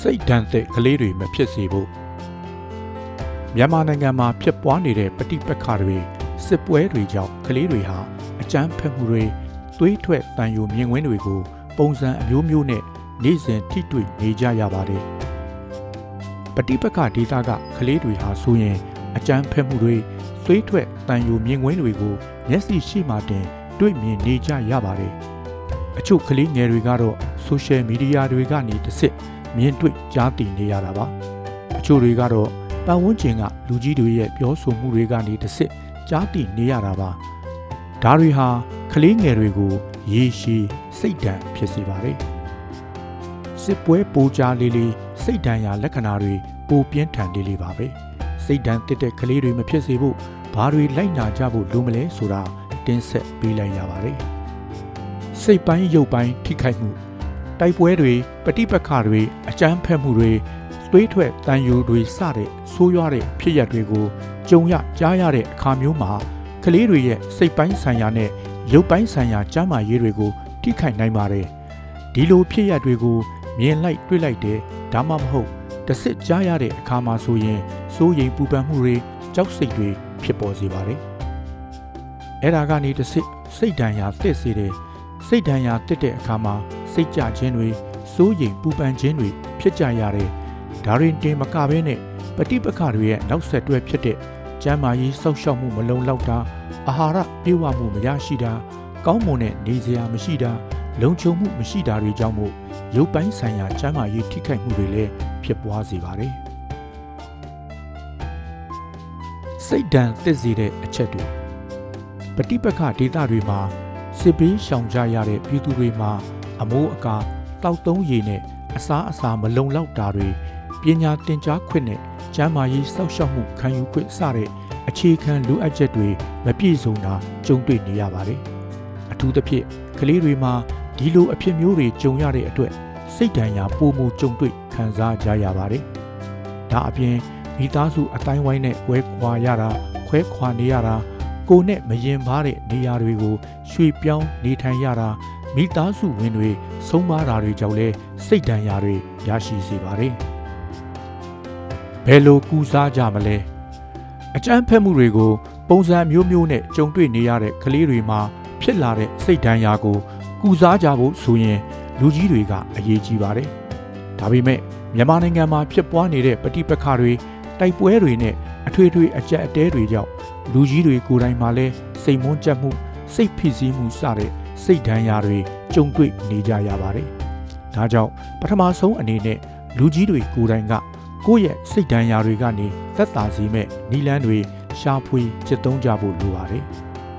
စိတ်ဓာတ်သက်ကလေးတွေမဖြစ်စေဖို့မြန်မာနိုင်ငံမှာဖြစ်ပွားနေတဲ့ပဋိပက္ခတွေစစ်ပွဲတွေကြောင့်ကလေးတွေဟာအကြမ်းဖက်မှုတွေသွေးထွက်တန်ယိုမြင်ကွင်းတွေကို ပုံစံအမျိုးမျိုးနဲ့နေ့စဉ်ထိတွေ့နေကြရပါတယ်ပဋိပက္ခဒေသကကလေးတွေဟာဆိုရင်အကြမ်းဖက်မှုတွေသွေးထွက်တန်ယိုမြင်ကွင်းတွေကိုမျက်စိရှိမှတင်တွေ့မြင်နေကြရပါတယ်အချို့ကလေးငယ်တွေကတော့ဆိုရှယ်မီဒီယာတွေကနေတစ်စစ် မြင်တွေ့ကြားသိနေရတာပါအချို့တွေကတော့ပတ်ဝန်းကျင်ကလူကြီးတွေရဲ့ပြောဆိုမှုတွေကနေတစ်စစ်ကြားသိနေရတာပါဒါတွေဟာကလေးငယ်တွေကိုရေရှည်စိတ်ဓာတ်ဖြစ်စေပါတယ်စစ်ပွဲပိုးကြလေးလေးစိတ်ဓာတ်ရာလက္ခဏာတွေပိုပြင်းထန်လေးလေးပါပဲစိတ်ဓာတ်တက်တဲ့ကလေးတွေမဖြစ်စေဖို့ဘာတွေလိုက်နာကြဖို့လိုမလဲဆိုတာတင်းဆက်ပေးလိုက်ရပါတယ်စိတ်ပိုင်းရုပ်ပိုင်းထိခိုက်မှု တိုက်ပွဲတွေပဋိပက္ခတွေအကြမ်းဖက်မှုတွေသွေးထွက်တန်ယိုတွေစတဲ့ဆိုးရွားတဲ့ဖြစ်ရပ်တွေကိုကြုံရကြားရတဲ့အခါမျိုးမှာကလေးတွေရဲ့စိတ်ပိုင်းဆိုင်ရာနဲ့ရုပ်ပိုင်းဆိုင်ရာကျန်းမာရေးတွေကိုထိခိုက်နိုင်ပါတယ်ဒီလိုဖြစ်ရပ်တွေကိုမြင်လိုက်တွေ့လိုက်တယ်ဒါမှမဟုတ်တစ်စစ်ကြားရတဲ့အခါမှာဆိုရင်စိုးရိမ်ပူပန်မှုတွေကြောက်စိတ်တွေဖြစ်ပေါ်စေပါတယ်အဲ့ဒါကနေတစ်စစ်စိတ်ဒဏ်ရာတက်စေတယ်စိတ်ဒဏ်ရာတက်တဲ့အခါမှာ စိတ်ကြခြင်းတွေစိုးရိမ်ပူပန်ခြင်းတွေဖြစ်ကြရတယ်ဒါရင်တင်မကဘဲနဲ့ပဋိပက္ခတွေရဲ့နောက်ဆက်တွဲဖြစ်တဲ့ကျန်းမာရေးစောင့်ရှောက်မှုမလုံလောက်တာအာဟာရပြေဝမှုမရရှိတာကောင်းမွန်တဲ့နေစရာမရှိတာလုံခြုံမှုမရှိတာတွေကြောင့်မို့ရုပ်ပိုင်းဆိုင်ရာကျန်းမာရေးထိခိုက်မှုတွေလည်းဖြစ်ပွားစေပါတယ်စိတ်ဒဏ်သစ်စေတဲ့အချက်တွေပဋိပက္ခဒေသတွေမှာစစ်ပေးရှောင်ကြရတဲ့ပြည်သူတွေမှာ အမိုးအကာတောက်သုံးရည်နဲ့အစားအစာမလုံလောက်တာတွေပညာသင်ကြားခွင့်နဲ့ကျန်းမာရေးစောင့်ရှောက်မှုခံယူခွင့်စတဲ့အခြေခံလိုအပ်ချက်တွေမပြည့်စုံတာကြုံတွေ့နေရပါတယ်။အထူးသဖြင့်ကလေးတွေမှာဒီလိုအဖြစ်မျိုးတွေကြုံရတဲ့အတွက်စိတ်ဒဏ်ရာပိုမိုကြုံတွေ့ခံစားကြရပါတယ်။ဒါအပြင်မိသားစုအတိုင်းဝိုင်းနဲ့ဝဲခွာရတာခွဲခွာနေရတာကိုနဲ့မရင်ပါတဲ့နေရာတွေကိုရွှေ့ပြောင်းနေထိုင်ရတာ မိသားစုဝင်တွေဆုံးမတာတွေကြောင့်လဲစိတ်ဒဏ်ရာတွေရရှိစေပါတယ်။ဘယ်လိုကူစားကြမလဲအကြမ်းဖက်မှုတွေကို ပုံစံမျိုးမျိုးနဲ့ကြုံတွေ့နေရတဲ့ကလေးတွေမှာဖြစ်လာတဲ့စိတ်ဒဏ်ရာကို ကူစားကြဖို့ဆိုရင် လူကြီးတွေကအရေးကြီးပါတယ်။ဒါပေမဲ့မြန်မာနိုင်ငံမှာဖြစ်ပွားနေတဲ့ပဋိပက္ခတွေတိုက်ပွဲတွေနဲ့အထွေထွေအကြက်အတဲတွေကြောင့်လူကြီးတွေကိုယ်တိုင်မှလည်းစိတ်မွန်းကြက်မှုစိတ်ဖိစီးမှုစတဲ့ စိတ်ဒဏ်ရာတွေကြုံတွေ့နေကြရပါတယ်။ဒါကြောင့်ပထမဆုံးအနေနဲ့လူကြီးတွေကိုယ်တိုင်ကကိုယ့်ရဲ့စိတ်ဒဏ်ရာတွေကနေသက်သာစေမဲ့နီလန်းတွေရှာဖွေจิตသုံးကြဖို့လိုပါတယ်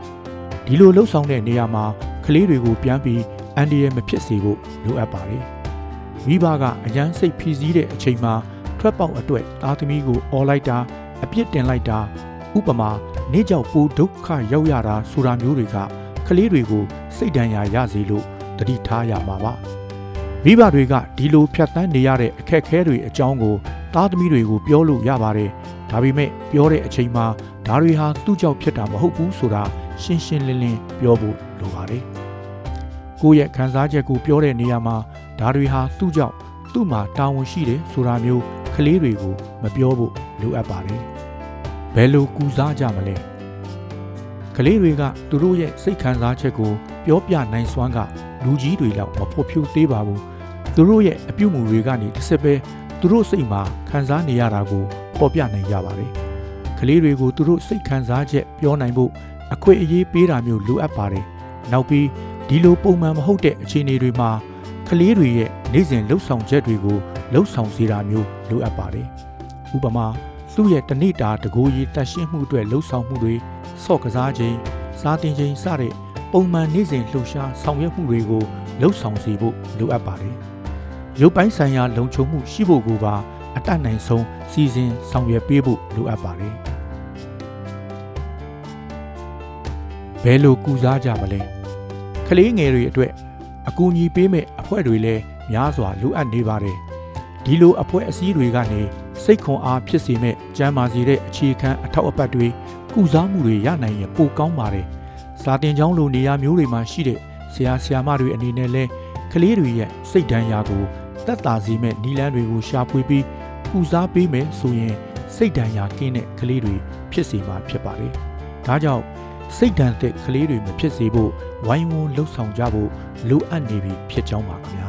။ဒီလိုလှုပ်ဆောင်တဲ့နေရာမှာကလေးတွေကိုပြန်ပြီးအန်ဒီရဲ့မဖြစ်စေဖို့လိုအပ်ပါတယ်။မိဘကအရန်စိတ်ဖိစီးတဲ့အချိန်မှာထွက်ပေါက်အတွက်သားသမီးကိုအော်လိုက်တာအပြစ်တင်လိုက်တာဥပမာနေကြောက်ပူဒုက္ခရောက်ရတာဆိုတာမျိုးတွေက ကလေးတွေကိုစိတ်ဒဏ်ရာရစေလို့တတိထားရမှာပါမိဘတွေကဒီလိုဖြတ်တန်းနေရတဲ့အခက်အခဲတွေအကြောင်းကိုသားသမီးတွေကိုပြောလို့ရပါတယ်ဒါပေမဲ့ပြောတဲ့အချိန်မှာဒါတွေဟာသူ့ကြောင့်ဖြစ်တာမဟုတ်ဘူးဆိုတာရှင်းရှင်းလင်းလင်းပြောဖို့လိုပါတယ်ကိုယ့်ရဲ့ခံစားချက်ကိုပြောတဲ့နေရာမှာဒါတွေဟာသူ့ကြောင့်သူ့မှာတာဝန်ရှိတယ်ဆိုတာမျိုးကလေးတွေကိုမပြောဖို့လိုအပ်ပါတယ်ဘယ်လိုကူစားကြမလဲ ကလေးတွေကသူတို့ရဲ့စိတ်ခံစားချက်ကိုပြောပြနိုင်စွမ်းကလူကြီးတွေလောက်မဖို့ဖြူသေးပါဘူးသူတို့ရဲ့အပြုတ်မှုတွေကနေတစ်စက်ပဲသူတို့စိတ်မှာခံစားနေရတာကိုဖော်ပြနိုင်ကြပါတယ်ကလေးတွေကိုသူတို့စိတ်ခံစားချက်ပြောနိုင်ဖို့အခွင့်အရေးပေးတာမျိုးလိုအပ်ပါတယ်နောက်ပြီးဒီလိုပုံမှန်မဟုတ်တဲ့အခြေအနေတွေမှာကလေးတွေရဲ့နေ့စဉ်လှုပ်ဆောင်ချက်တွေကိုလှုပ်ဆောင်စေတာမျိုးလိုအပ်ပါတယ်ဥပမာသူ့ရဲ့တဏိတာတကိုးကြီးတတ်ရှင်းမှုအတွက်လှုပ်ဆောင်မှုတွေ ဆော့ကစားခြင်းစားတင်ခြင်းစတဲ့ပုံမှန်နေ့စဉ်လှုပ်ရှားဆောင်ရွက်မှုတွေကိုလှုပ်ဆောင်စေဖို့လိုအပ်ပါတယ်ရုပ်ပိုင်းဆိုင်ရာလုံခြုံမှုရှိဖို့ကိုပါအတတ်နိုင်ဆုံးစီစဉ်ဆောင်ရွက်ပေးဖို့လိုအပ်ပါတယ်ဘယ်လိုကူစားကြမလဲကလေးငယ်တွေအတွက်အကူအညီပေးမဲ့အဖွဲ့တွေလည်းများစွာလိုအပ်နေပါတယ်ဒီလိုအဖွဲ့အစည်းတွေကနေစိတ်ခွန်အားဖြစ်စေမဲ့ကျမ်းမာစေတဲ့အခြေခံအထောက်အပံ့တွေ ကုစားမှုတွေရနိုင်ရင်ပိုကောင်းပါတယ်စာတင်ကျောင်းလိုနေရာမျိုးတွေမှာရှိတဲ့ဆရာဆရာမတွေအနေနဲ့လဲကလေးတွေရဲ့စိတ်ဒဏ်ရာကိုတသက်သာစေမဲ့နီလန်းတွေကိုရှာဖွေပြီးပူစားပေးမယ်ဆိုရင်စိတ်ဒဏ်ရာကင်းတဲ့ကလေးတွေဖြစ်စေမှာဖြစ်ပါတယ်။ဒါကြောင့်စိတ်ဒဏ်တဲ့ကလေးတွေမဖြစ်စေဖို့ဝိုင်းဝန်းလှုပ်ဆောင်ကြဖို့လိုအပ်နေပြီဖြစ်ကြောင်းပါခင်ဗျာ။